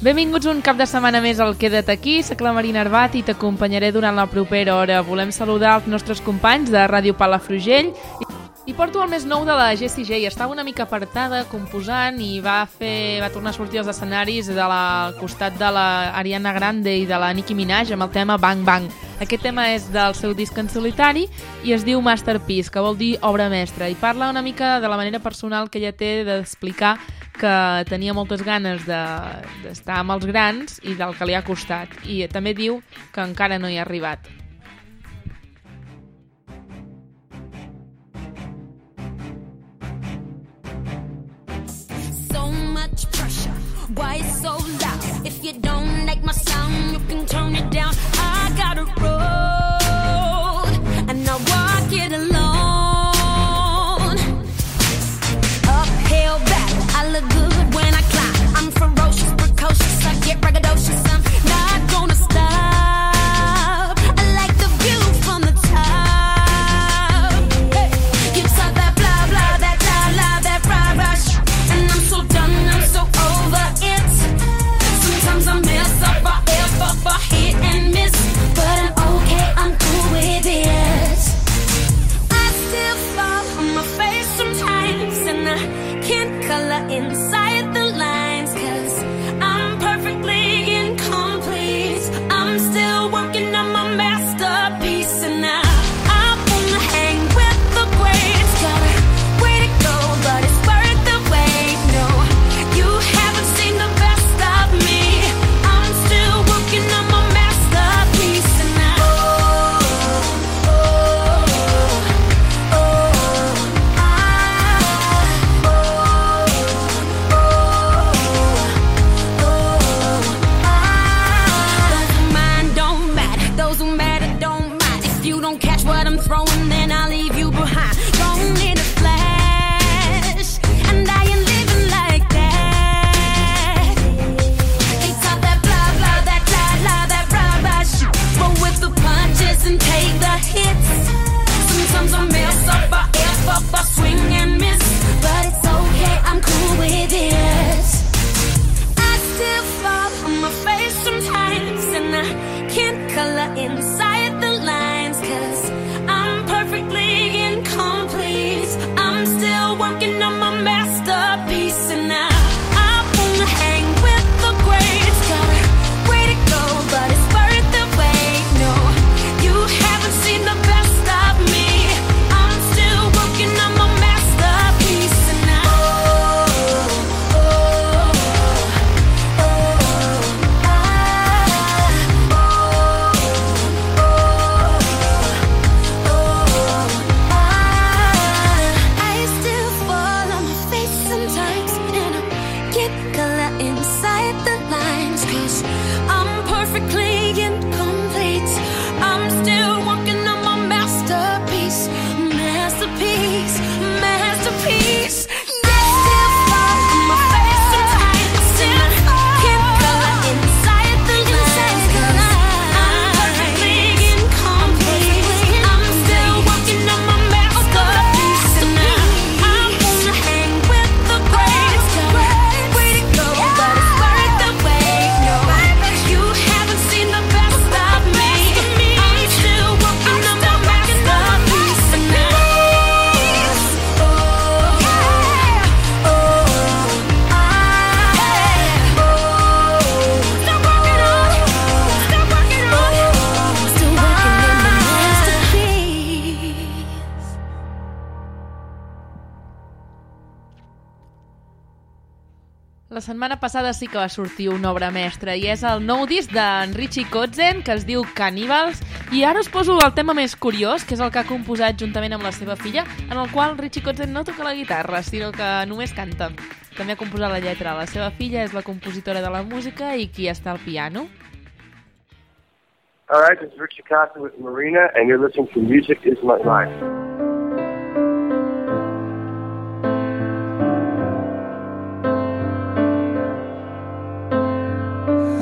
Benvinguts un cap de setmana més al Queda't aquí, soc la Marina Arbat i t'acompanyaré durant la propera hora. Volem saludar els nostres companys de Ràdio Palafrugell i porto el més nou de la Jessie J. Estava una mica apartada composant i va fer va tornar a sortir als escenaris de la, al costat de la Ariana Grande i de la Nicki Minaj amb el tema Bang Bang. Aquest tema és del seu disc en solitari i es diu Masterpiece, que vol dir obra mestra, i parla una mica de la manera personal que ella té d'explicar que tenia moltes ganes d'estar de, amb els grans i del que li ha costat. I també diu que encara no hi ha arribat. So much pressure, why so loud? If you don't like my sound, you can turn it down. I got a road, and I walk La setmana passada sí que va sortir una obra mestra i és el nou disc d'en Richie Kotzen que es diu Cannibals i ara us poso el tema més curiós que és el que ha composat juntament amb la seva filla en el qual Richie Kotzen no toca la guitarra sinó que només canta. També ha composat la lletra. La seva filla és la compositora de la música i qui està al piano. All right, this is Richie Costa with Marina, and you're listening to Music is My Life.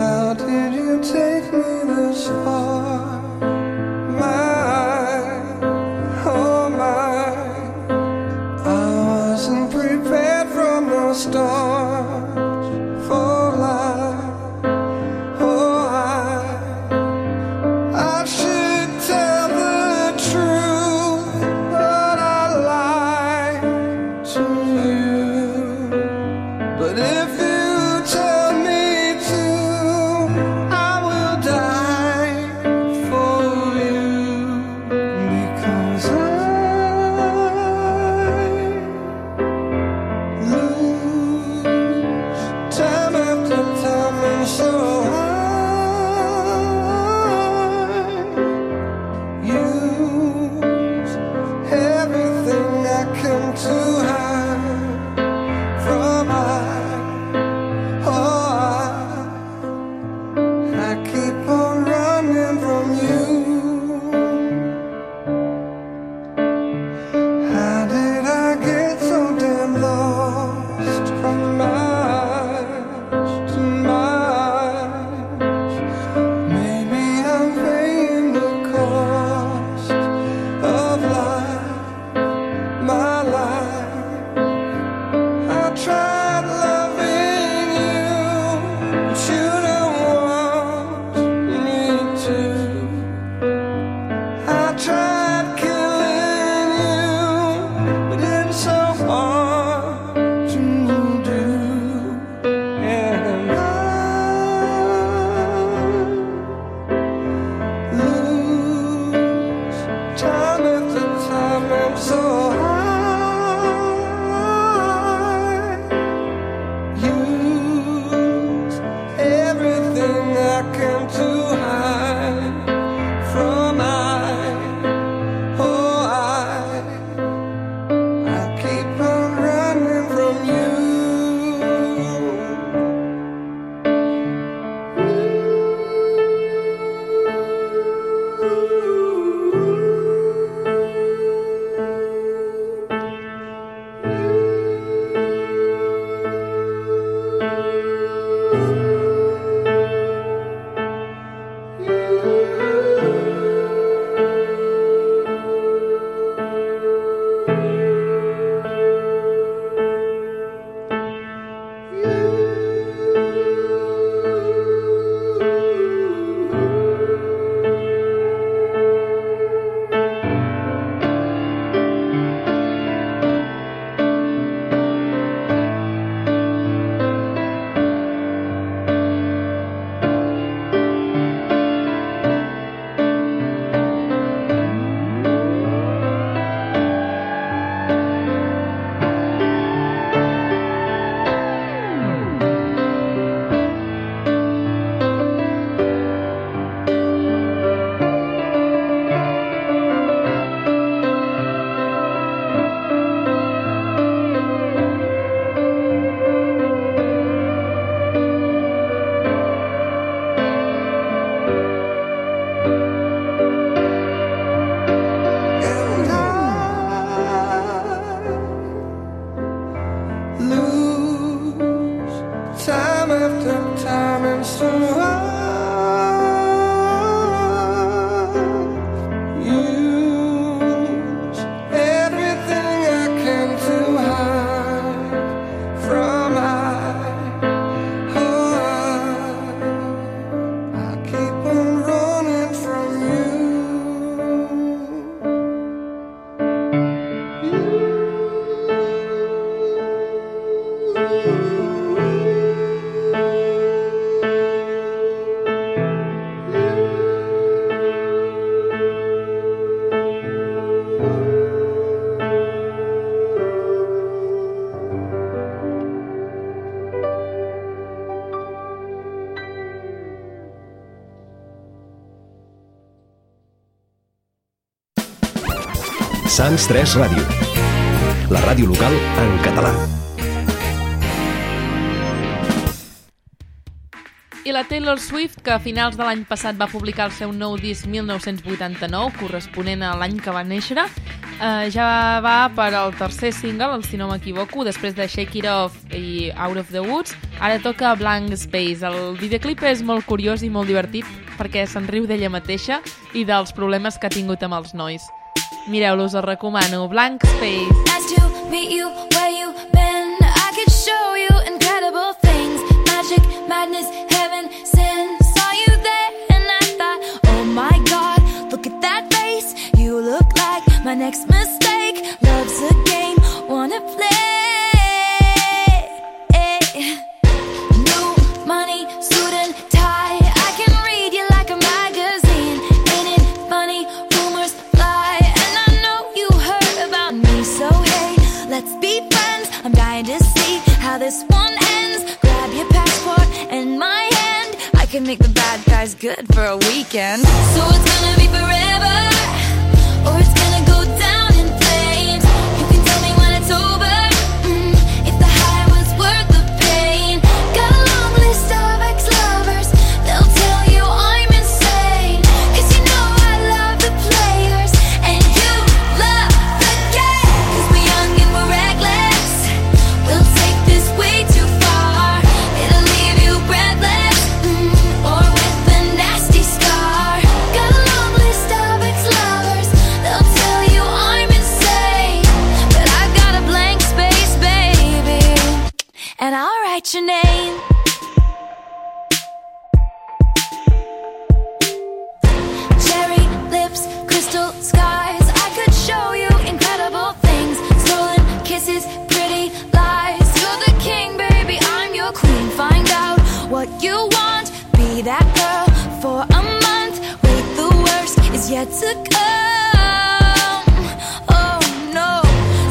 How did you take me this far? My, oh my, I wasn't prepared from the start. Sants 3 Ràdio. La ràdio local en català. I la Taylor Swift, que a finals de l'any passat va publicar el seu nou disc 1989, corresponent a l'any que va néixer, eh, ja va per al tercer single, si no m'equivoco, després de Shake It Off i Out of the Woods, ara toca Blank Space. El videoclip és molt curiós i molt divertit perquè se'n riu d'ella mateixa i dels problemes que ha tingut amb els nois. Mireu-los, els recomano. Blank Space. Nice to meet you where you been. I could show you incredible things. Magic, madness, heaven, sin. Saw you there and I thought, oh my God, look at that face. You look like my next mistake. Love's a guys good for a weekend. So it's gonna be forever, yet to come. Oh no.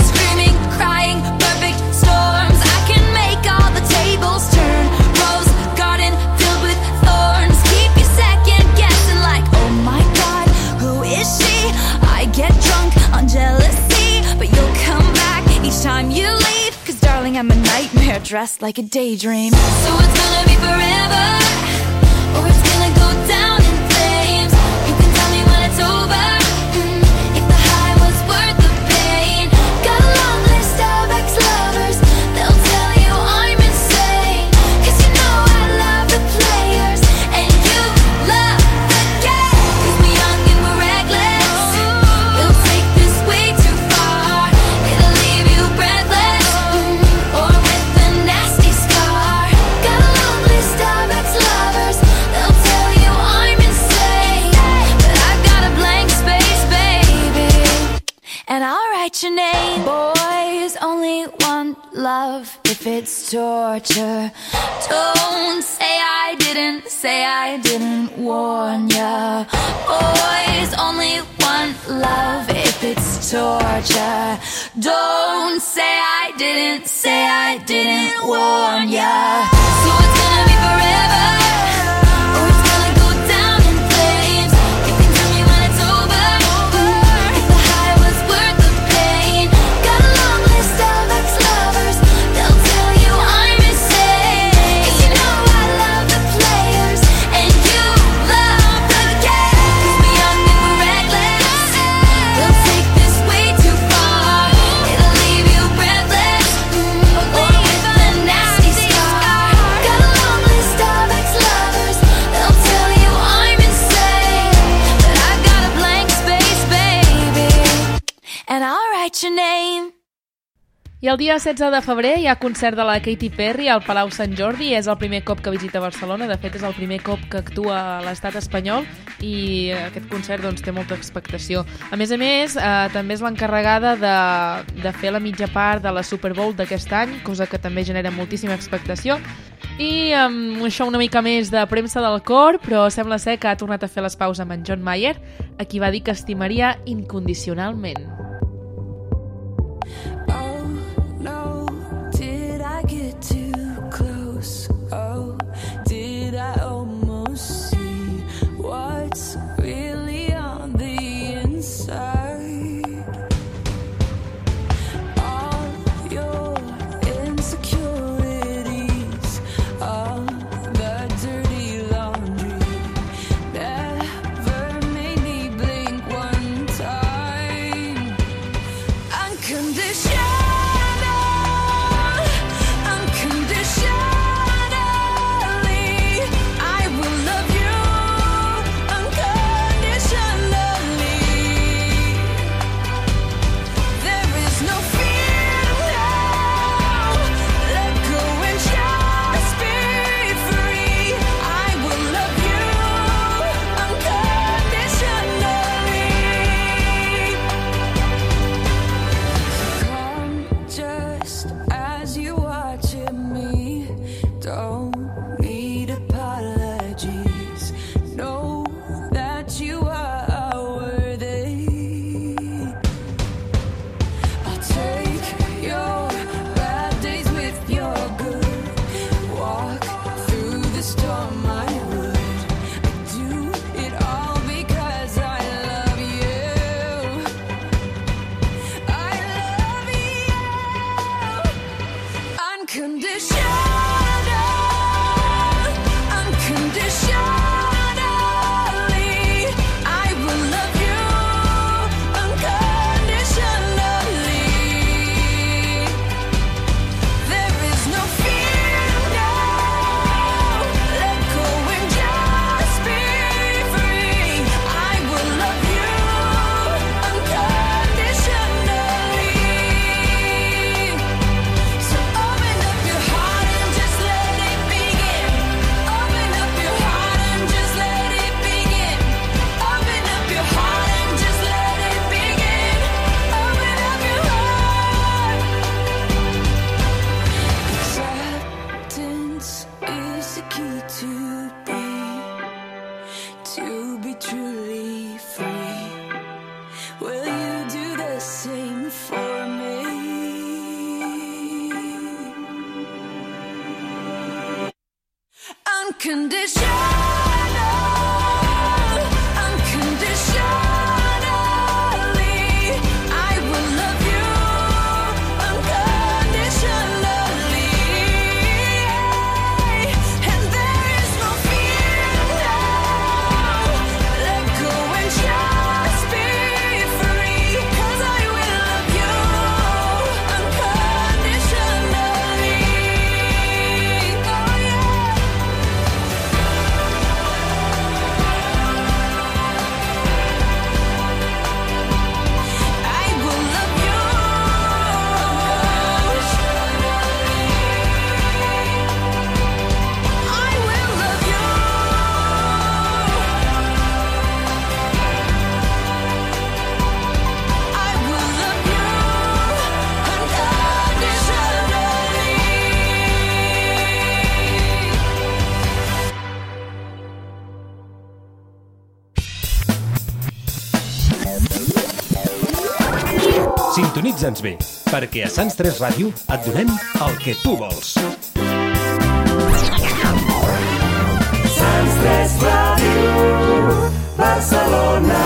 Screaming, crying, perfect storms. I can make all the tables turn. Rose garden filled with thorns. Keep you second guessing, like, oh my god, who is she? I get drunk on jealousy, but you'll come back each time you leave. Cause darling, I'm a nightmare dressed like a daydream. So it's gonna be forever, or it's gonna go down torture. Don't say I didn't, say I didn't warn ya. Boys only want love if it's torture. Don't say I didn't, say I didn't warn ya. So it's gonna be forever. I el dia 16 de febrer hi ha concert de la Katy Perry al Palau Sant Jordi. És el primer cop que visita Barcelona. De fet, és el primer cop que actua a l'estat espanyol i aquest concert doncs, té molta expectació. A més a més, eh, també és l'encarregada de, de fer la mitja part de la Super Bowl d'aquest any, cosa que també genera moltíssima expectació. I amb això una mica més de premsa del cor, però sembla ser que ha tornat a fer les paus amb en John Mayer, a qui va dir que estimaria incondicionalment. Sintonitza'ns bé, perquè a Sants 3 Ràdio et donem el que tu vols. Sants 3 Ràdio, Barcelona.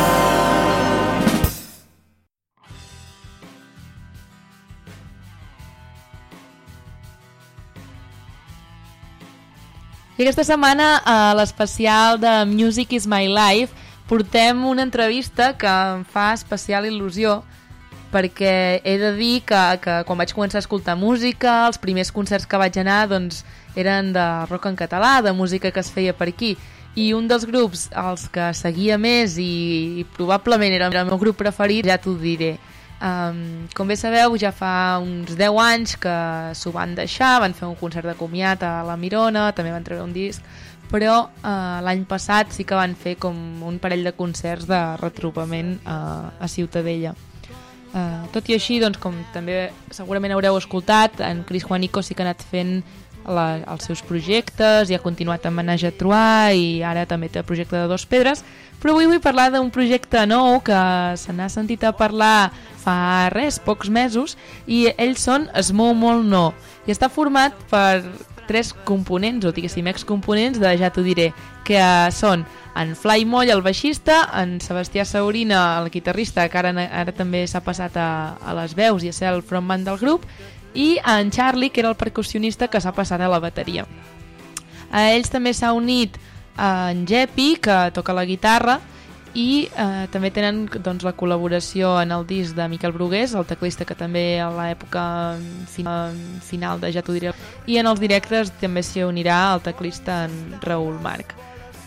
I aquesta setmana, a l'especial de Music is my life, portem una entrevista que em fa especial il·lusió perquè he de dir que, que quan vaig començar a escoltar música, els primers concerts que vaig anar doncs, eren de rock en català, de música que es feia per aquí. I un dels grups als que seguia més i, i probablement era el meu grup preferit, ja t'ho diré. Um, com bé sabeu, ja fa uns 10 anys que s'ho van deixar, van fer un concert de comiat a la Mirona, també van treure un disc, però uh, l'any passat sí que van fer com un parell de concerts de retrobament uh, a Ciutadella. Uh, tot i així, doncs, com també segurament haureu escoltat, en Cris Juanico sí que ha anat fent la, els seus projectes i ha continuat amb Menage a Troar i ara també té el projecte de Dos Pedres, però avui vull parlar d'un projecte nou que se n'ha sentit a parlar fa res, pocs mesos, i ells són Es mou molt no, i està format per tres components, o diguéssim excomponents de Ja t'ho diré, que són en Fly Moll, el baixista, en Sebastià Saurina, el guitarrista, que ara, ara també s'ha passat a, a les veus i a ser el frontman del grup, i en Charlie, que era el percussionista que s'ha passat a la bateria. A ells també s'ha unit en Jepi, que toca la guitarra, i eh, també tenen doncs, la col·laboració en el disc de Miquel Brugués, el teclista que també a l'època final, final de Ja t'ho diré, i en els directes també s'hi unirà el teclista en Raül Marc.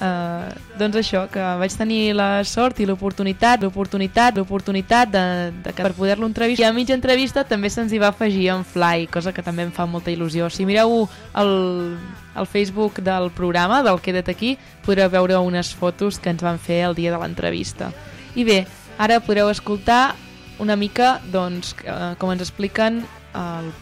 Uh, doncs això, que vaig tenir la sort i l'oportunitat, l'oportunitat, l'oportunitat de, de que per poder-lo entrevistar. I a mitja entrevista també se'ns hi va afegir en Fly, cosa que també em fa molta il·lusió. Si mireu el, el Facebook del programa, del Queda't aquí, podreu veure unes fotos que ens van fer el dia de l'entrevista. I bé, ara podreu escoltar una mica, doncs, eh, com ens expliquen el,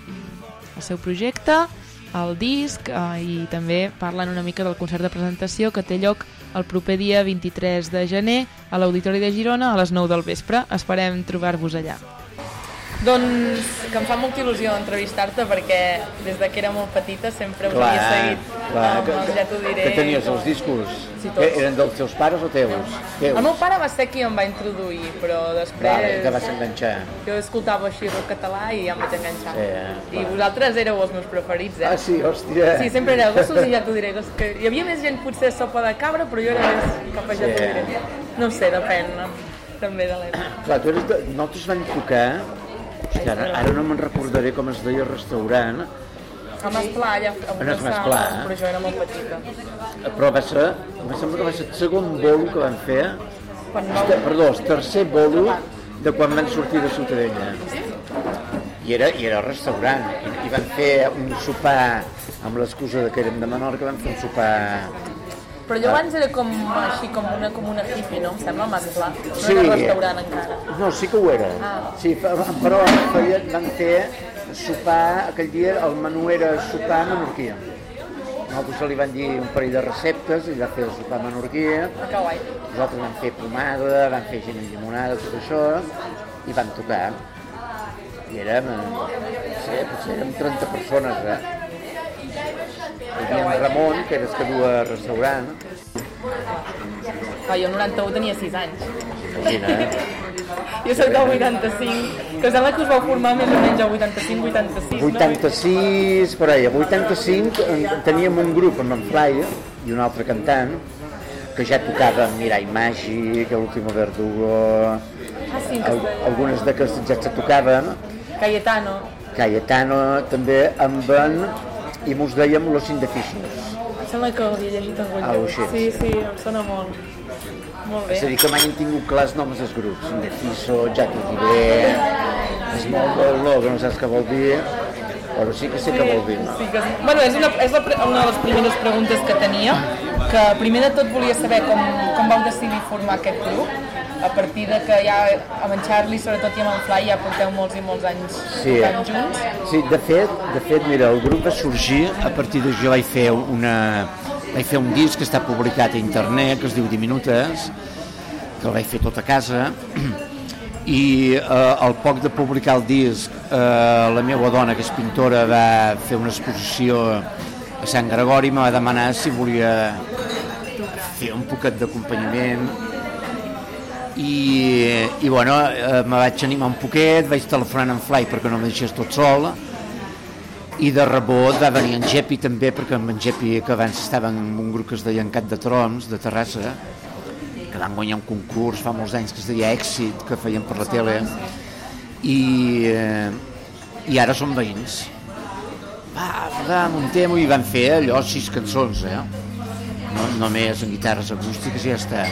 el seu projecte, el disc eh, i també parlen una mica del concert de presentació que té lloc el proper dia 23 de gener a l'Auditori de Girona a les 9 del vespre. Esperem trobar-vos allà. Doncs que em fa molta il·lusió entrevistar-te perquè des de que era molt petita sempre us havia seguit clar, amb que, el Ja t'ho diré. que tenies els discos? Sí, tots. que eren dels teus pares o teus? teus. El meu pare va ser qui em va introduir, però després... Vale, te vas enganxar. Jo escoltava així rock català i ja em vaig enganxar. Sí, eh? I vosaltres éreu els meus preferits, eh? Ah, sí, hòstia. Sí, sempre era gossos i ja t'ho diré. Que hi havia més gent potser sopa de cabra, però jo era més cap a ja t'ho Sí. diré. No sé, depèn no? també de l'època. Clar, tu eres de... Nosaltres vam tocar... Hòstia, ara, ara no me'n recordaré com es deia el restaurant, A Masplà, allà a En el una Masplà. sala, però jo era molt petita. però va ser... Em sembla que va ser el segon bolo que van fer, Quan el no... te- perdó, el tercer bolo de quan van sortir de Ciutadella. I era, i era el restaurant, i, i van fer un sopar amb l'excusa que érem de Menorca, van fer un sopar Però jo abans era com així, com una, com una hippie, no? Em sembla, el Masplà. No Sí. era restaurant encara. No, sí que ho era. Ah. Sí, però feien, van fer sopar, aquell dia el menú era sopar menorquia. Nosaltres li van dir un parell de receptes, ell va fer el sopar menorquí, Que guai. nosaltres vam fer pomada, vam fer gent amb llimonada, tot això, i vam tocar. I érem, eh, no sé, potser érem 30 persones, eh? Havia en Ramon, que era el que du a restaurant, Ah, jo el 91 tenia 6 anys. imagina, eh? Jo soc del 85, que sembla que us vau formar més o menys el 85-86, no? 86, per ahí, a 85 en- teníem un grup amb en Fly i un altre cantant que ja tocava Mirai Màgic, l'último Verdugo, Ah, sí, que al, algunes d'aquestes ja se tocaven, Cayetano. Cayetano també amb en, i mos dèiem Los Indefixos. Em sembla que ho havia llegit en algun Ah, lloc. sé, Sí, sí. sí, em sona molt. Molt bé. És a dir, que mai hem tingut clar els noms dels grups. Indefiso, Ja t'ho diré, Small Ball, no, que no saps què vol dir, però sí que sé què vol dir. No? Sí, que, bueno, és, una, és la, una de les primeres preguntes que tenia, que primer de tot volia saber com, com vau decidir formar aquest grup, a partir de que ja amb en Charlie, sobretot i amb en Fly, ja porteu molts i molts anys Sí. tocant junts. Sí, de fet, de fet, mira, el grup va sorgir a partir de jo vaig fer una vaig fer un disc que està publicat a internet que es diu Diminutes que el vaig fer tot a casa i eh, al poc de publicar el disc eh, la meva dona que és pintora va fer una exposició a Sant Gregori i me va demanar si volia fer un poquet d'acompanyament i, i bueno, eh, me vaig animar un poquet, vaig telefonar en Fly perquè no me deixés tot sol. I de rebot va venir en Jepi també perquè en Jepi que abans estava en un grup que es deia Encat de Troms de Terrassa que van guanyar un concurs fa molts anys que es deia Èxit que feien per la tele. i, eh, i ara som veïns. Va, va, muntem i van fer allò sis cançons eh? no, només en guitarres acústiques i ja està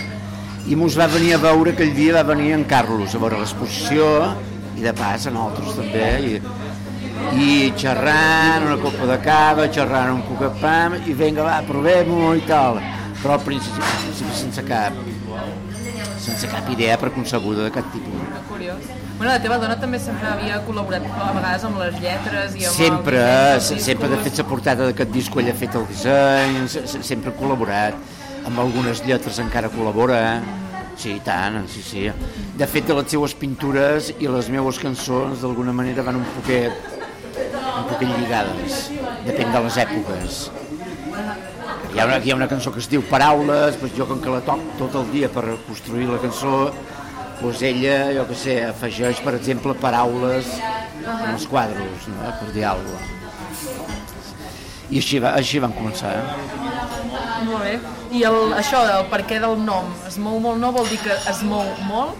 i mos va venir a veure aquell dia va venir en Carlos a veure l'exposició i de pas a nosaltres també i, i xerrant una copa de cava, xerrant un poc de pam i vinga va, provem-ho i tal. Però al principi, al principi sense cap sense cap idea preconcebuda de cap tipus curiós. Bueno, la teva dona també sempre havia col·laborat a vegades amb les lletres i amb sempre, el sempre de fet la portada d'aquest disc ell ha fet el disseny, se- se- sempre ha col·laborat, amb algunes lletres encara col·labora, sí, i tant, sí, sí. De fet, les seues pintures i les meues cançons d'alguna manera van un poquet, un poquet lligades, depèn de les èpoques. Hi ha, una, hi ha una cançó que es diu Paraules, doncs jo com que la toc tot el dia per construir la cançó, doncs ella, jo que sé, afegeix, per exemple, paraules en els quadros, no? per dir alguna cosa. I així, va, així van començar. Molt bé. I el, això, el per què del nom, es mou molt no vol dir que es mou molt?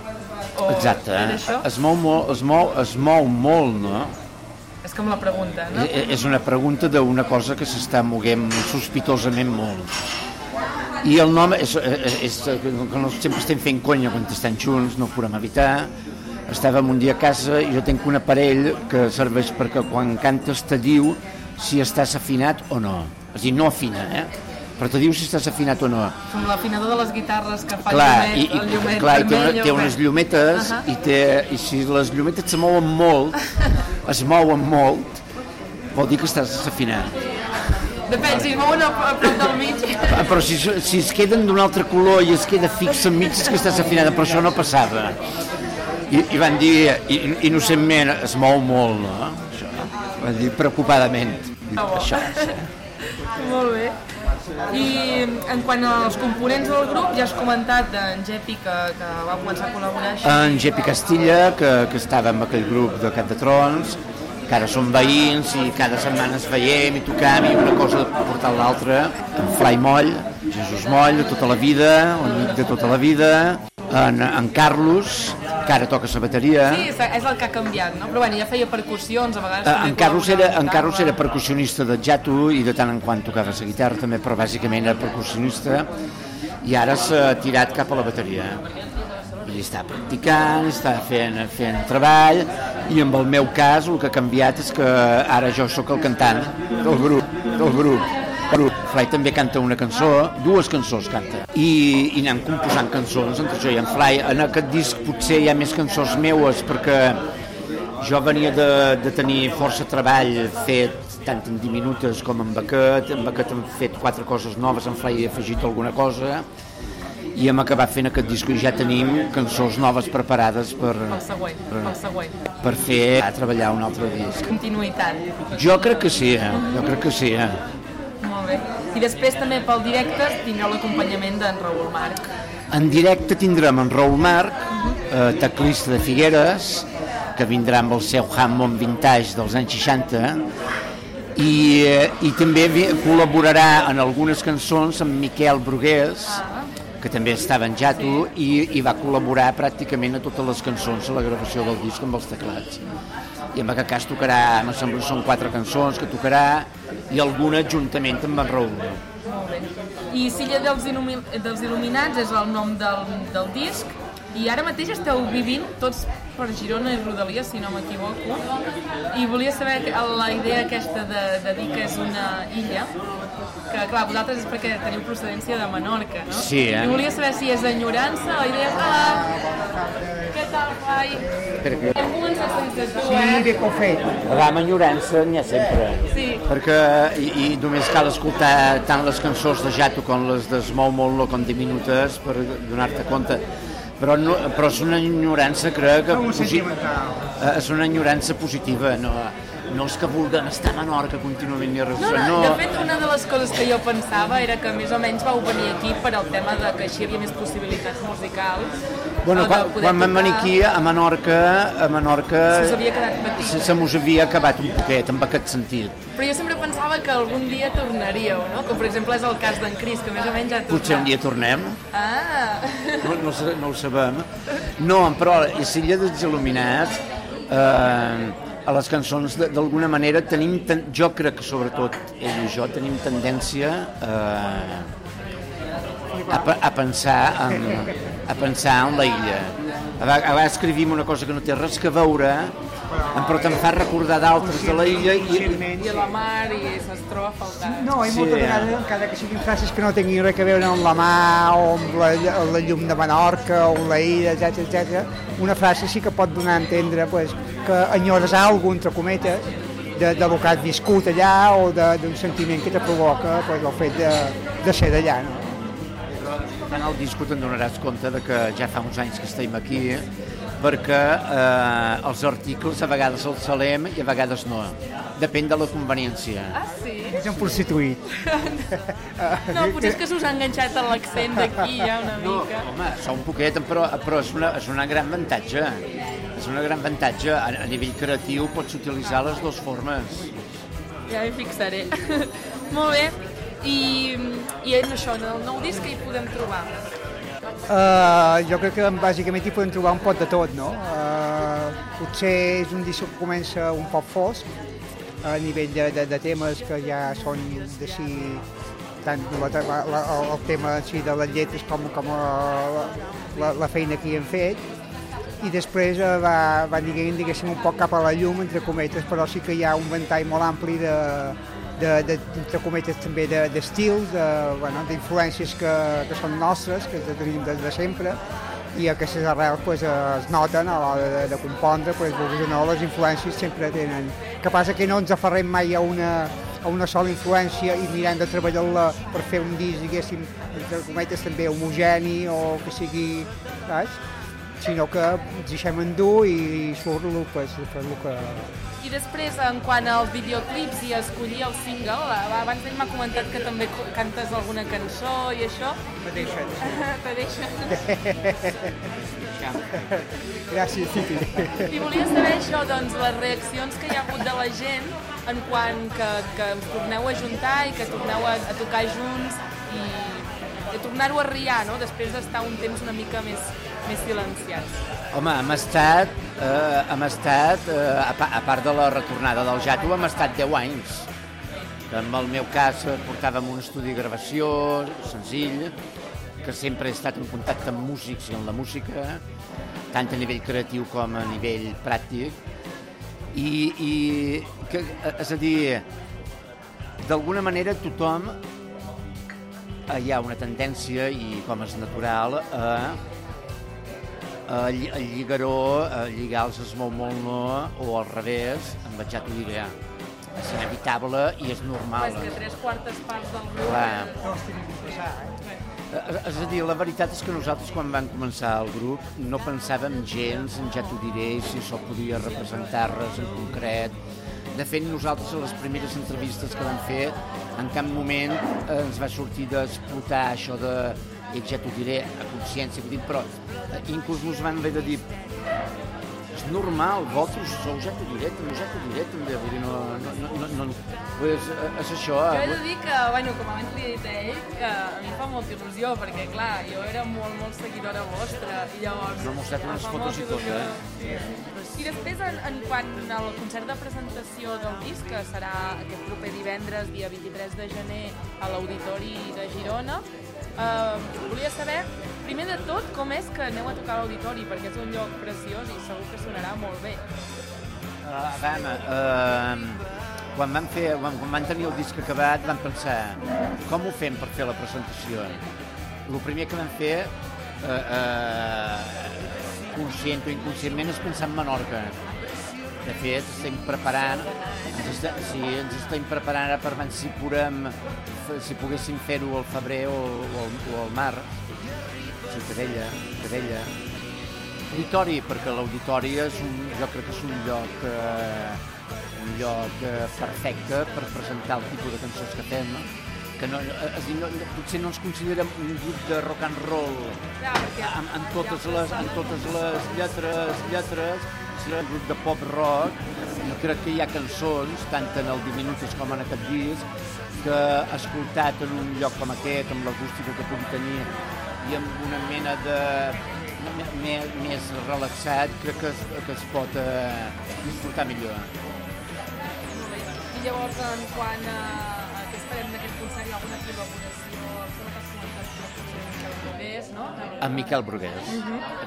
O Exacte. Això? Es mou, molt, es, mou, es mou molt, no? És com la pregunta, no? Eh, És una pregunta d'una cosa que s'està moguent sospitosament molt. I el nom és, és, és que no sempre estem fent conya quan estem junts, no ho podem evitar. Estàvem un dia a casa i jo tinc un aparell que serveix perquè quan cantes te diu si estàs afinat o no. És a dir, no afina, eh? Però te diu si estàs afinat o no. Com l'afinador de les guitarres que fa clar, el i, llumet, i, el llumet clar, i té, una, vermell. té unes llumetes Ahà. i, té, i si les llumetes se mouen molt, es mouen molt, vol dir que estàs desafinat. Depèn, si es mouen a, prop del mig. Ah, Però si, si es queden d'un altre color i es queda fix enmig és que estàs afinada, però això no passava. I, i van dir, innocentment, es mou molt, no? Això, van dir preocupadament. Ah, bo. Això, sí. Molt bé. I en quant als components del grup, ja has comentat d'en Jepi que, que va començar a col·laborar així. En Gepi Castilla, que, que estava amb aquell grup de Cap de Trons, que ara som veïns i cada setmana ens veiem i tocam i una cosa portar l'altra. En Fly Moll, Jesús Moll, de tota la vida, l'amic de tota la vida. En, en Carlos, que ara toca la bateria. Sí, és, és el que ha canviat, no? Però bueno, ja feia percussions, a vegades... Eh, en Carlos, era, en Carlos era percussionista de Jatu i de tant en quant tocava la guitarra també, però bàsicament era percussionista i ara s'ha tirat cap a la bateria. I està practicant, està fent, fent treball i amb el meu cas el que ha canviat és que ara jo sóc el cantant del grup, del grup. grup. Fly també canta una cançó, dues cançons canta, i, i anem composant cançons entre jo i en Fly. En aquest disc potser hi ha més cançons meues perquè jo venia de, de tenir força treball fet tant en diminutes com en Bequet, en Bequet hem fet quatre coses noves, en Fly he afegit alguna cosa, i hem acabat fent aquest disc i ja tenim cançons noves preparades per, següent, següent. per fer a treballar un altre disc. Continuïtat. Jo crec que sí, eh? jo crec que sí. Eh? Molt bé. I després també pel directe tindreu l'acompanyament d'en Raül Marc. En directe tindrem en Raül Marc, eh, teclista de Figueres, que vindrà amb el seu Hammond Vintage dels anys 60, i, eh, i també col·laborarà en algunes cançons amb Miquel Brugués, que també estava en Jato, i, i va col·laborar pràcticament a totes les cançons a la gravació del disc amb els teclats. I en aquest cas tocarà, em sembla són quatre cançons que tocarà, i alguna juntament amb en Raül. I Silla dels, il·lumi dels Il·luminats és el nom del, del disc i ara mateix esteu vivint tots per Girona i Rodalies, si no m'equivoco. I volia saber la idea aquesta de, de dir que és una illa, que clar, vosaltres és perquè teniu procedència de Menorca, no? Sí, eh? I volia saber si és enyorança, la idea. Hola, què tal, Fai? Perquè Hem començat sense tu, Sí, eh? bé que ho fet. la enyorança n'hi ha sempre. Sí. Perquè i, i només cal escoltar tant les cançons de Jato com les de Small Mollo com diminutes per donar-te compte. Però, no, però és una enyorança, crec que... Posi- sentimental. eh, És una enyorança positiva, no, no és que vulguem estar a Menorca contínuament ni res. No, no, de fet, una de les coses que jo pensava era que més o menys vau venir aquí per al tema de que així hi havia més possibilitats musicals. Bueno, quan, quan vam venir aquí a Menorca, a Menorca Se havia quedat petit. se, se mos havia acabat un poquet, en aquest sentit. Però jo sempre pensava que algun dia tornaríeu, no? Com per exemple és el cas d'en Cris, que més o menys ja tornat. Potser un dia tornem. Ah! no, no, no ho sabem. No, però a Silla dels Il·luminats, eh, a les cançons d'alguna manera tenim, ten, jo crec que sobretot ell i jo tenim tendència eh, a, a pensar en, a pensar en la illa. A vegades escrivim una cosa que no té res que veure, però te'n fa recordar d'altres de la illa i. I a la mar i se'ls troba a faltar. No, i Sí, moltes eh. vegades, encara que siguin frases que no tinguin res a veure amb la mà o amb la, la llum de Menorca o la illa, etc etc. una frase sí que pot donar a entendre pues, que enyores algú, entre cometes, de, de lo que has viscut allà o de- d'un sentiment que te provoca pues, el fet de, de ser d'allà. No? En el disco te'n donaràs compte de que ja fa uns anys que estem aquí, perquè eh, els articles a vegades els salem i a vegades no. Depèn de la conveniència. Ah, sí? És un prostituït. No, potser és que s'us ha enganxat a l'accent d'aquí ja una No, mica. home, só un poquet, però, però és, una, és una gran avantatge. És una gran avantatge. A, a nivell creatiu pots utilitzar les dues formes. Ja m'hi fixaré. Molt bé. I, I en això, en el nou disc que hi podem trobar? Uh, jo crec que bàsicament hi podem trobar un pot de tot, no? Uh, potser és un disc que comença un poc fosc, a nivell de, de, de temes que ja són d'així, tant la, la, el tema si de les lletres com, com la, la, la feina que hi hem fet, i després eh, va, va diguem, diguéssim, un poc cap a la llum, entre cometes, però sí que hi ha un ventall molt ampli de, de, de, entre cometes també de- d'estils, de, bueno, d'influències que, que són nostres, que tenim des de sempre, i aquestes arrels pues, es noten a l'hora de, de compondre, pues, vulguis o no, les influències sempre tenen. Que passa que no ens aferrem mai a una, a una sola influència i mirem de treballar-la per fer un disc, diguéssim, entre cometes també homogeni o que sigui, saps? sinó que ens deixem endur i surt el, pues, que... I després, en quant als videoclips i a escollir el single, abans ell m'ha comentat que també cantes alguna cançó i això. Me deixen. Te deixa. Gràcies, Titi. I volia saber això, doncs, les reaccions que hi ha hagut de la gent en quant que, que us torneu a juntar i que torneu a, a tocar junts i, i tornar-ho a riar, no?, després d'estar un temps una mica més, més silenciats. Home, hem estat, eh, hem estat eh, a, pa- a part de la retornada del Jato, hem estat 10 anys. En el meu cas portàvem un estudi de gravació senzill, que sempre he estat en contacte amb músics i amb la música, tant a nivell creatiu com a nivell pràctic. I, i que, eh, és a dir, d'alguna manera tothom hi ha una tendència, i com és natural, a el, el lligaró, a lligar els es mou molt no, o al revés, amb el jato lligar. és inevitable i és normal. És que tres quartes parts del grup... Clar. No els tenim que passar, eh? Eh, És a dir, la veritat és que nosaltres quan vam començar el grup no pensàvem gens en ja t'ho diré, si això podia representar res en concret. De fet, nosaltres a les primeres entrevistes que vam fer, en cap moment eh, ens va sortir d'explotar això de i ja t'ho diré a consciència, vull dir, però eh, inclús ens van haver de dir és normal, vosaltres sou, ja t'ho diré, també, ja t'ho diré, també, vull dir, no, no, no, no, no pues, eh, és això. Jo he eh, de dir que, bueno, com abans li he dit a ell, que a mi em fa molta il·lusió, perquè, clar, jo era molt, molt seguidora vostra, i llavors... No, mostrat em unes fotos i tot, eh? Sí. I després, en, en quant al concert de presentació del disc, que serà aquest proper divendres, dia 23 de gener, a l'Auditori de Girona, eh, volia saber, primer de tot, com és que aneu a tocar l'Auditori, perquè és un lloc preciós i segur que sonarà molt bé. Uh, a veure, uh, quan vam, fer, quan, quan tenir el disc acabat vam pensar com ho fem per fer la presentació. El primer que vam fer, uh, uh, conscient o inconscientment, és pensar en Menorca. De fet, estem preparant, ens, està, sí, ens estem preparant ara per veure si, podem, si poguéssim fer-ho al febrer o, o, al, o al mar. Ciutadella, Ciutadella. Auditori, perquè l'auditori és un, jo crec que és un lloc, eh, un lloc eh, perfecte per presentar el tipus de cançons que fem, que no, és dir, no, potser no ens considerem un grup de rock and roll amb, amb, totes, les, amb totes les lletres, lletres, un grup de pop rock, i crec que hi ha cançons, tant en el Diminutos com en aquest disc, que escoltat en un lloc com aquest, amb l'acústica que pugui tenir, i amb una mena de més, més relaxat, crec que es, que es pot eh, disfrutar millor. I llavors, en quant a, a què esperem d'aquest concert, hi ha alguna col·laboració? Brugués, no? Amb Miquel Brugués.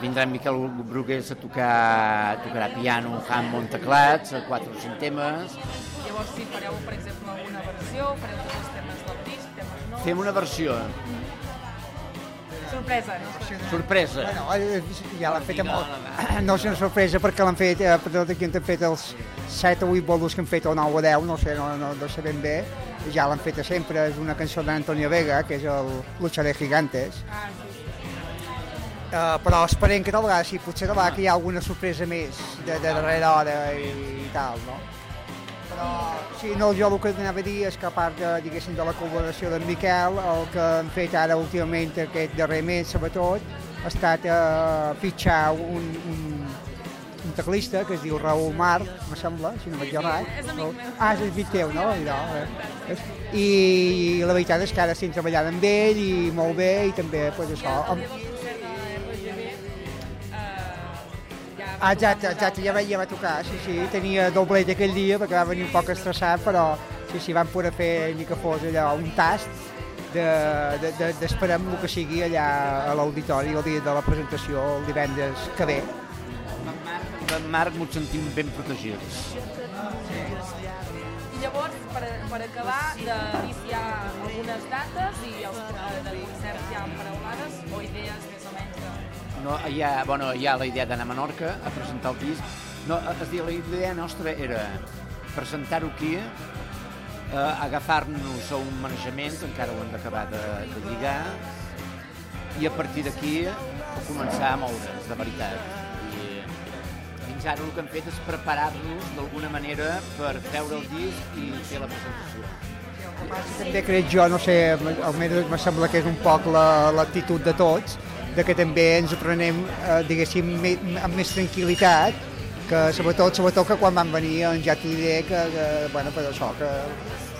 Vindrà en Miquel Brugués a tocar, tocarà piano, Hammond, teclats, a quatre o cinc temes. Llavors, si fareu, per exemple, alguna versió, fareu tots els temes del disc, temes nous... Fem una versió, Sorpresa, no? sorpresa. Bueno, eh, ja l'han fet amb... No és una sorpresa perquè l'han fet, eh, per tot aquí han fet els 7 o 8 bolos que han fet o 9 o 10, no sé, no, no, no sé ben bé. Ja l'han fet sempre, és una cançó d'Antonio Vega, que és el Lucha de Gigantes. Ah, sí. Uh, però esperem que tal vegada, sí, potser tal vegada que hi ha alguna sorpresa més de, de darrera hora i, i tal, no? Però, sí, no, jo el que anava a dir és que a part de, diguéssim, de la col·laboració d'en Miquel, el que hem fet ara últimament, aquest darrer mes, sobretot, ha estat uh, fitxar un, un, un teclista que es diu Raül Mar, me sembla, si no vaig errat. és amic meu. Ah, és amic teu, no? I, no, eh? I, I la veritat és que ara estem treballant amb ell i molt bé i també, pues, això, amb, Ah, exacte, exacte, ja va, ja va tocar, sí, sí, tenia doblet aquell dia perquè va venir un poc estressat, però sí, sí, van poder fer ni que fos allò, un tast d'esperar de, de, d'esperem el que sigui allà a l'auditori el dia de la presentació el divendres que ve. En Marc m'ho sentim ben protegits. I llavors, per, per acabar, ha algunes dates i els eh, de concerts ja paraulades o idees més o menys de... No, hi, ha, bueno, hi ha la idea d'anar a Menorca a presentar el disc. No, és dir, la idea nostra era presentar-ho aquí, eh, agafar-nos a un manejament, que encara ho hem d'acabar de, de lligar, i a partir d'aquí començar a moure's, de veritat. Fins ara el que hem fet és preparar-nos d'alguna manera per treure el disc i fer la presentació. També crec jo, no sé, almenys me sembla que és un poc la- l'actitud de tots, de que també ens ho prenem, eh, diguéssim, me, amb més tranquil·litat, que sobretot, sobretot que quan van venir en ja t'ho diré que, que, bueno, per això, que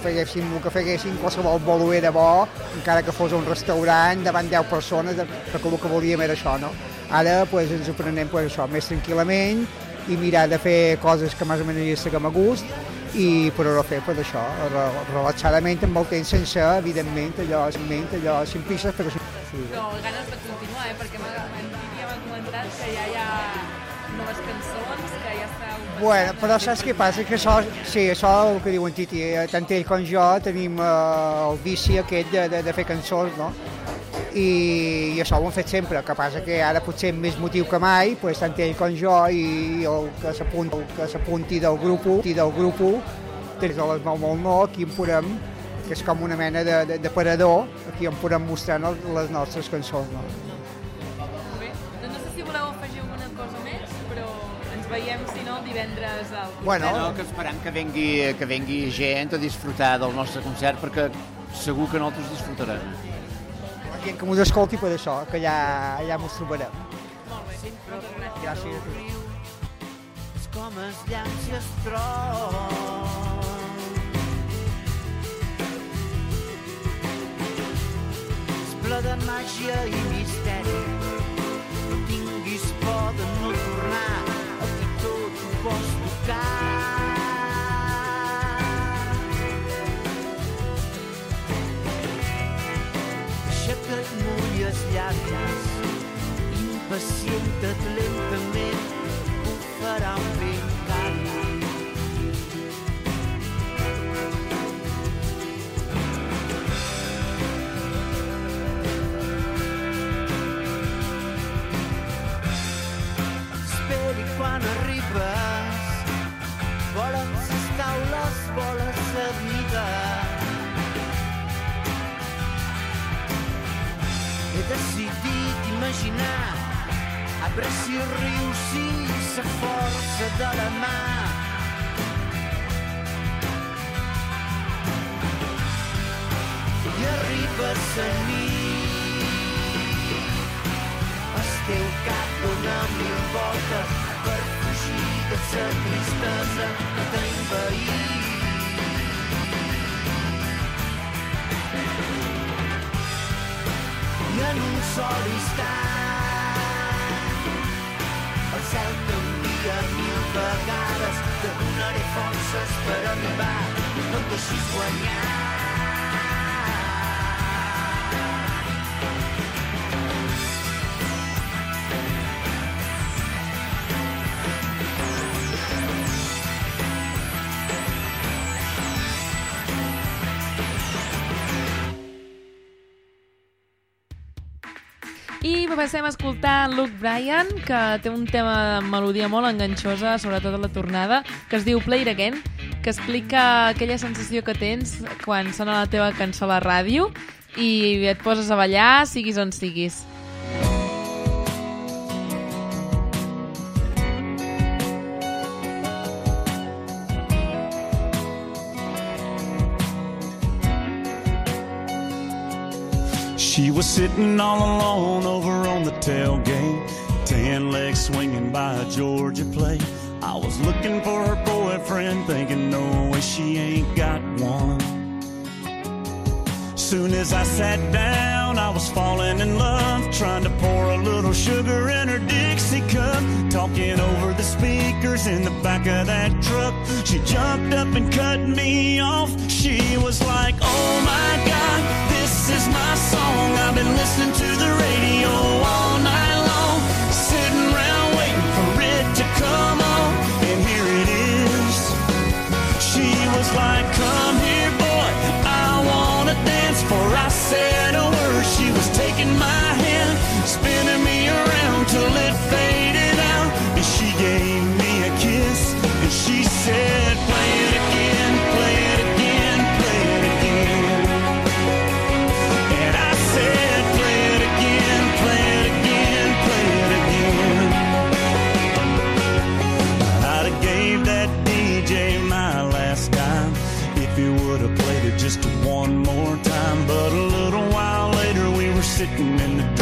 feguéssim el que feguéssim, qualsevol bolo era bo, encara que fos un restaurant davant 10 persones, perquè el que volíem era això, no? Ara pues, ens ho prenem pues, això, més tranquil·lament i mirar de fer coses que més o menys estiguem a gust i però fer pues, això, re- relaxadament amb el temps sense, evidentment, allò, en ment, allò, sin pisses, però sin... No, ganes de continuar, eh? perquè m'ha comentat que ja hi ha noves cançons. Bueno, però saps què passa? Que això, sí, això el que diu en Titi, eh, tant ell com jo tenim eh, el vici aquest de, de, de fer cançons, no? I, i això ho hem fet sempre, el que passa que ara potser amb més motiu que mai, pues, tant ell com jo i el que s'apunti el que s'apunti del grup i del grup des de les 9 molt no, aquí en podem, que és com una mena de, de, de parador, aquí en podem mostrar les nostres cançons. No? Veiem, si no, divendres al Bueno, No, que esperem que vengui, que vengui gent a disfrutar del nostre concert perquè segur que nosaltres disfrutarem. la gent que mos escolti per això, que allà, allà mos trobarem. Molt bé. Moltes gràcies. Gràcies. És com es llanci es tron. És ple de màgia i misteri. No tinguis por de no mulles llavis, impacienta't lentament, ho farà un vent càlid. Esperi quan arribes, volen ses taules, voles sa vida. Decidit imaginar Arbre si riu, sí, sa força de la mà. I arriba sa nit. El teu cap dona mil voltes per fugir de sa tristesa que t'ha envaït. En un sol instant el cel canvia mil vegades te donaré forces per arribar no et deixis guanyar Passem a escoltar Luke Bryan, que té un tema de melodia molt enganxosa, sobretot a la tornada, que es diu Play It Again, que explica aquella sensació que tens quan sona la teva cançó a la ràdio i et poses a ballar, siguis on siguis. Was sitting all alone over on the tailgate, tan legs swinging by a Georgia plate. I was looking for her boyfriend, thinking, no way she ain't got one. Soon as I sat down, I was falling in love, trying to pour a little sugar in her Dixie cup, talking over the speakers in the back of that truck. She jumped up and cut me off. She was like, Oh my God, this is my song. I've been listening to the radio all night long, sitting around waiting for it to come on, and here it is. She was like,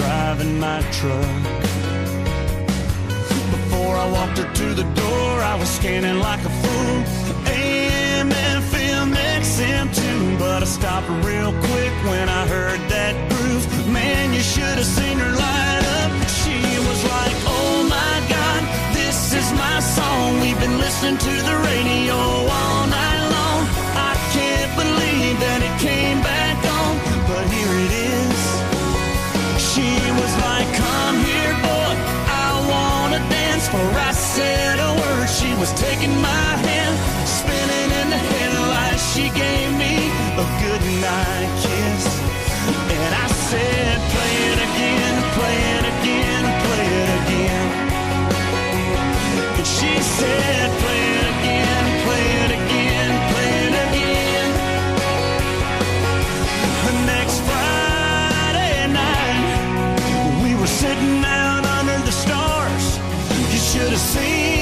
driving my truck. Before I walked her to the door, I was scanning like a fool. AM, FM, XM too, but I stopped real quick when I heard that groove. Man, you should have seen her light up. She was like, Oh my God, this is my song. We've been listening to the radio all night long. I can't believe that it came back was taking my hand, spinning in the headlights. She gave me a goodnight kiss. And I said, play it again, play it again, play it again. And she said, play it again, play it again, play it again. The next Friday night, we were sitting out under the stars. You should have seen.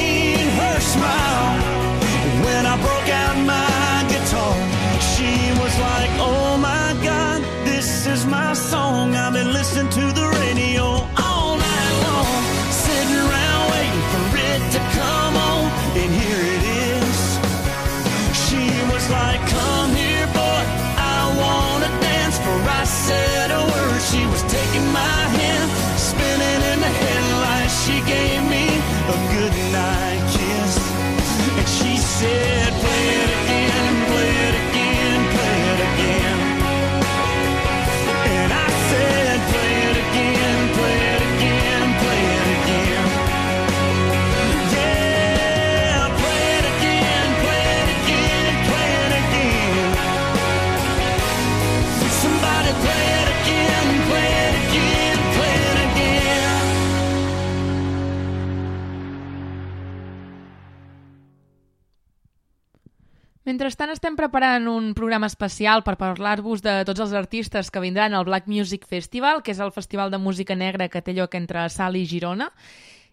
Mentrestant estem preparant un programa especial per parlar-vos de tots els artistes que vindran al Black Music Festival, que és el festival de música negra que té lloc entre Sal i Girona.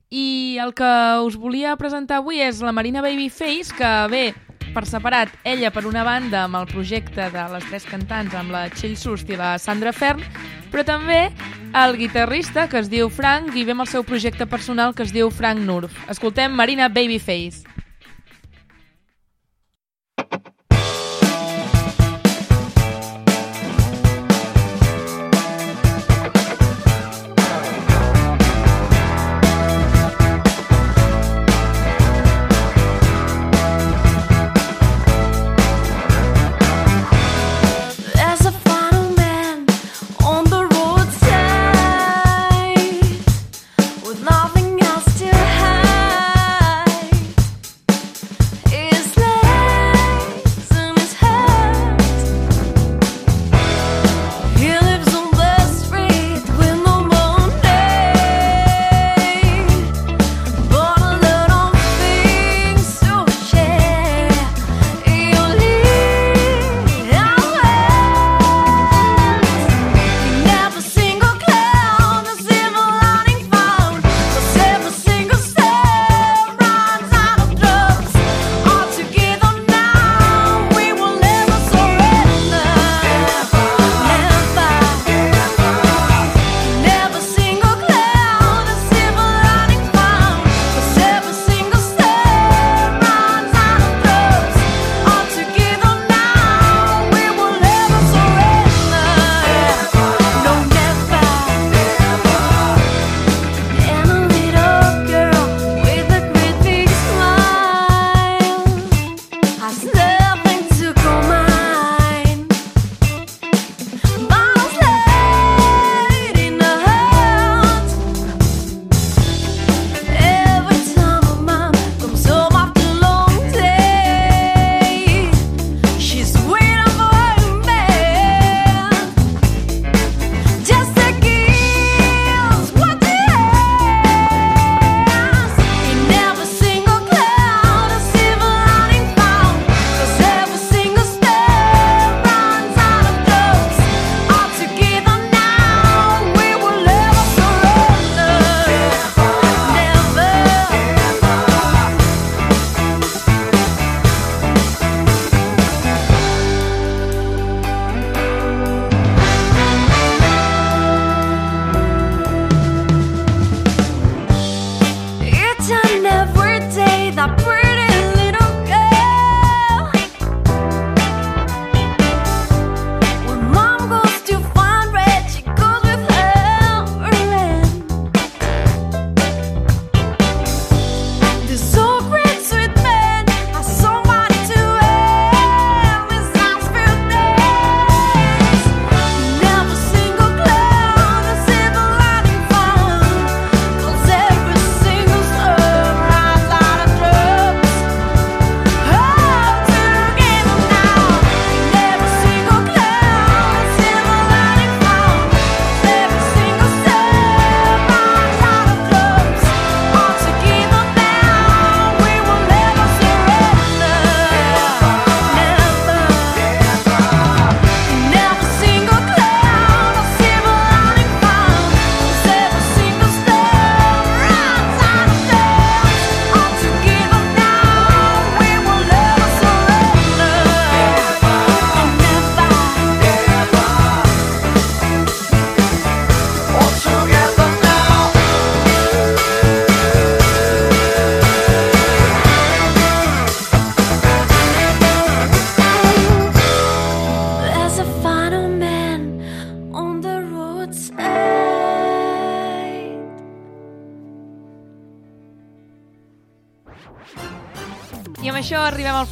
I el que us volia presentar avui és la Marina Babyface, que ve per separat, ella per una banda amb el projecte de les tres cantants, amb la Txell Sust i la Sandra Fern, però també el guitarrista que es diu Frank i ve amb el seu projecte personal que es diu Frank Nurf. Escoltem Marina Babyface.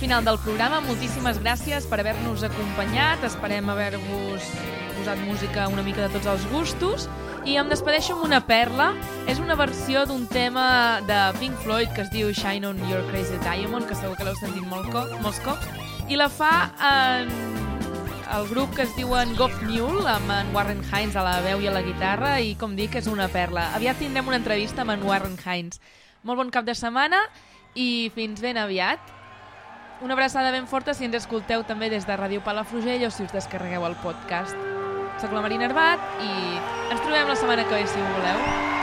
Final del programa. Moltíssimes gràcies per haver-nos acompanyat. Esperem haver-vos posat música una mica de tots els gustos. I em despedeixo amb una perla. És una versió d'un tema de Pink Floyd que es diu Shine on Your Crazy Diamond, que segur que l'heu sentit molt co molts cops. I la fa en, el grup que es diuen Goff Mule, amb en Warren Hines a la veu i a la guitarra, i com dic, és una perla. Aviat tindrem una entrevista amb en Warren Hines. Molt bon cap de setmana i fins ben aviat. Una abraçada ben forta si ens escolteu també des de Ràdio Palafrugell o si us descarregueu el podcast. Soc la Marina Arbat i ens trobem la setmana que ve si ho voleu.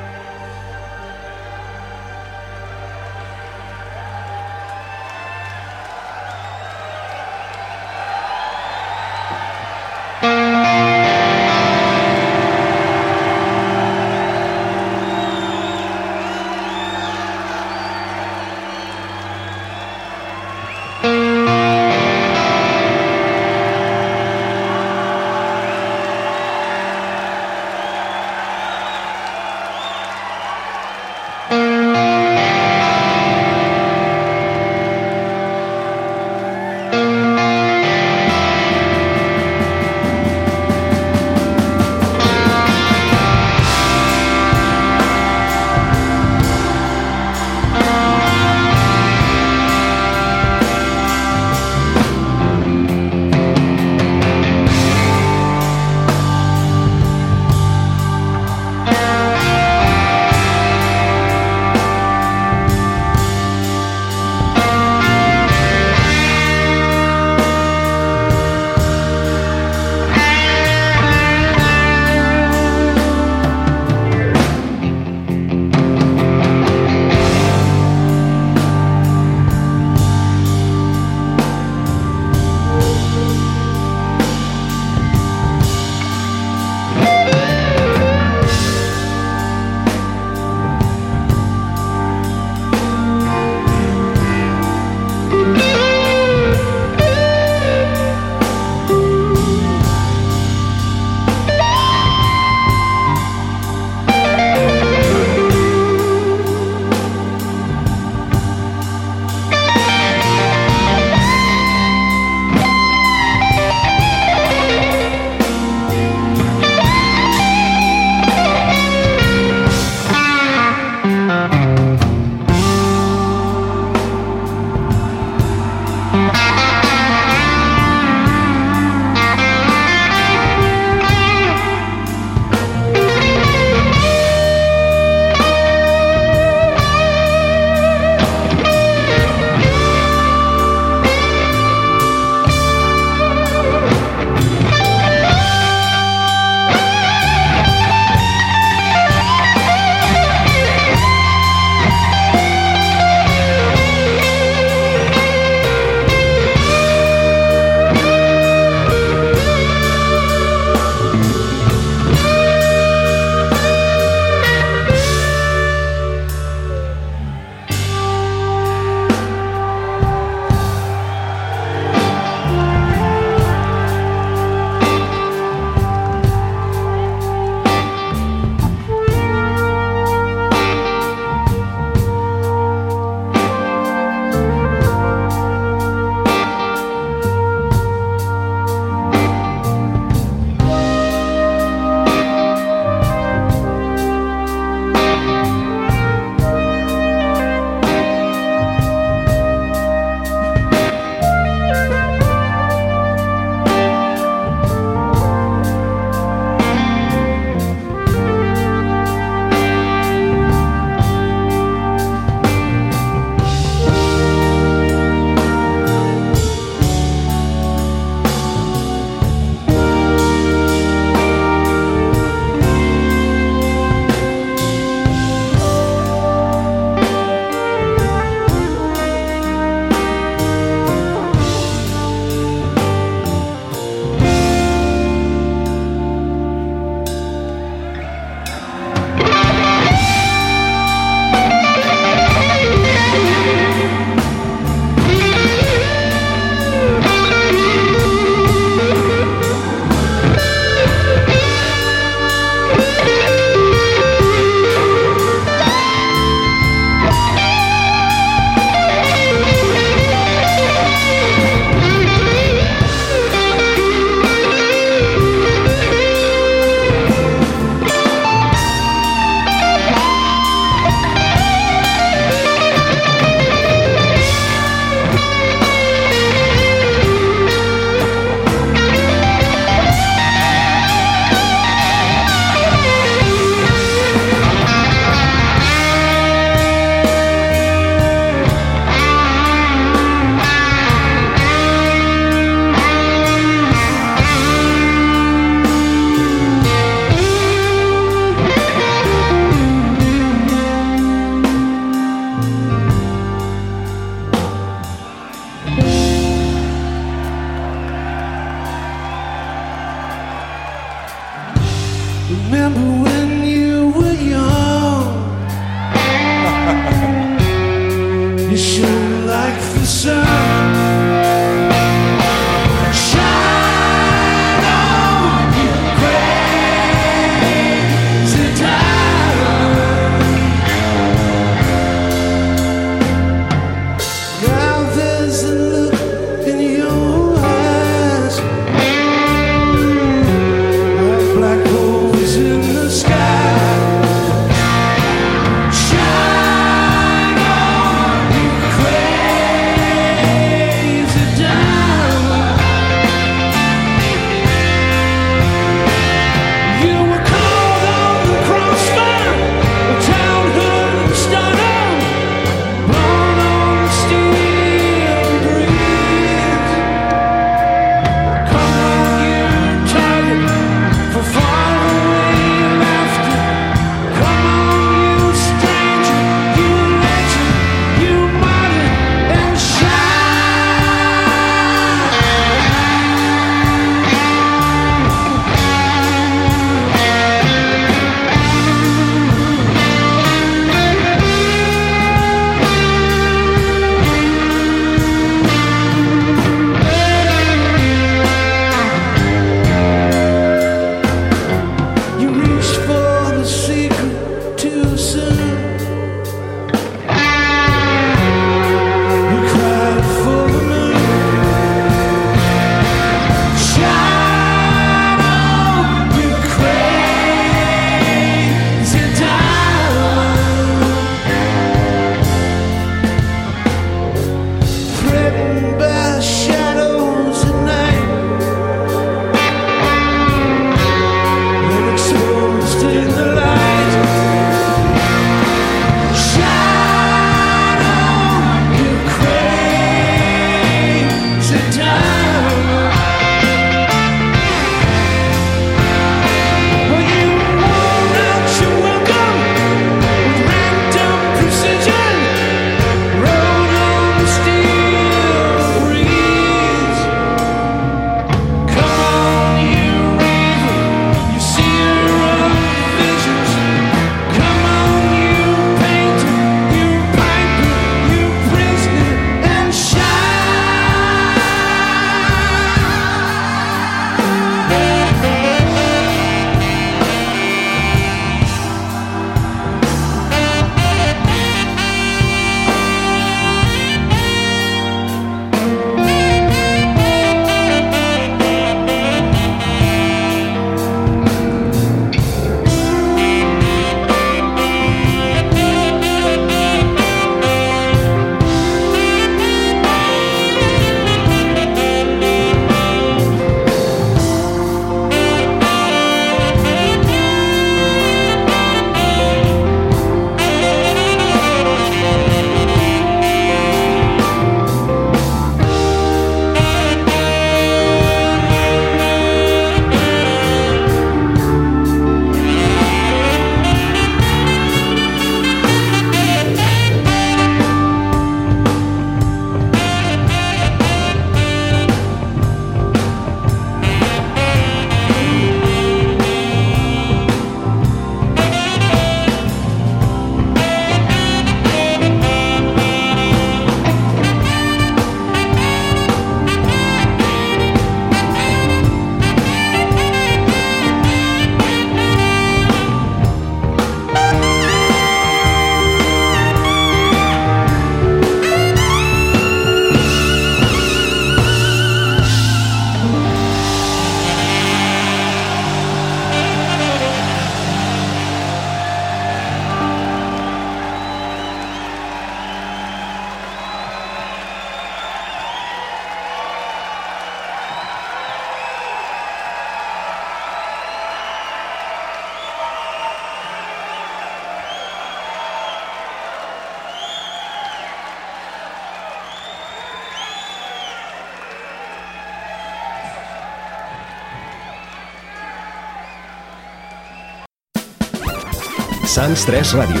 Sants 3 Ràdio.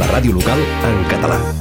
La ràdio local en català.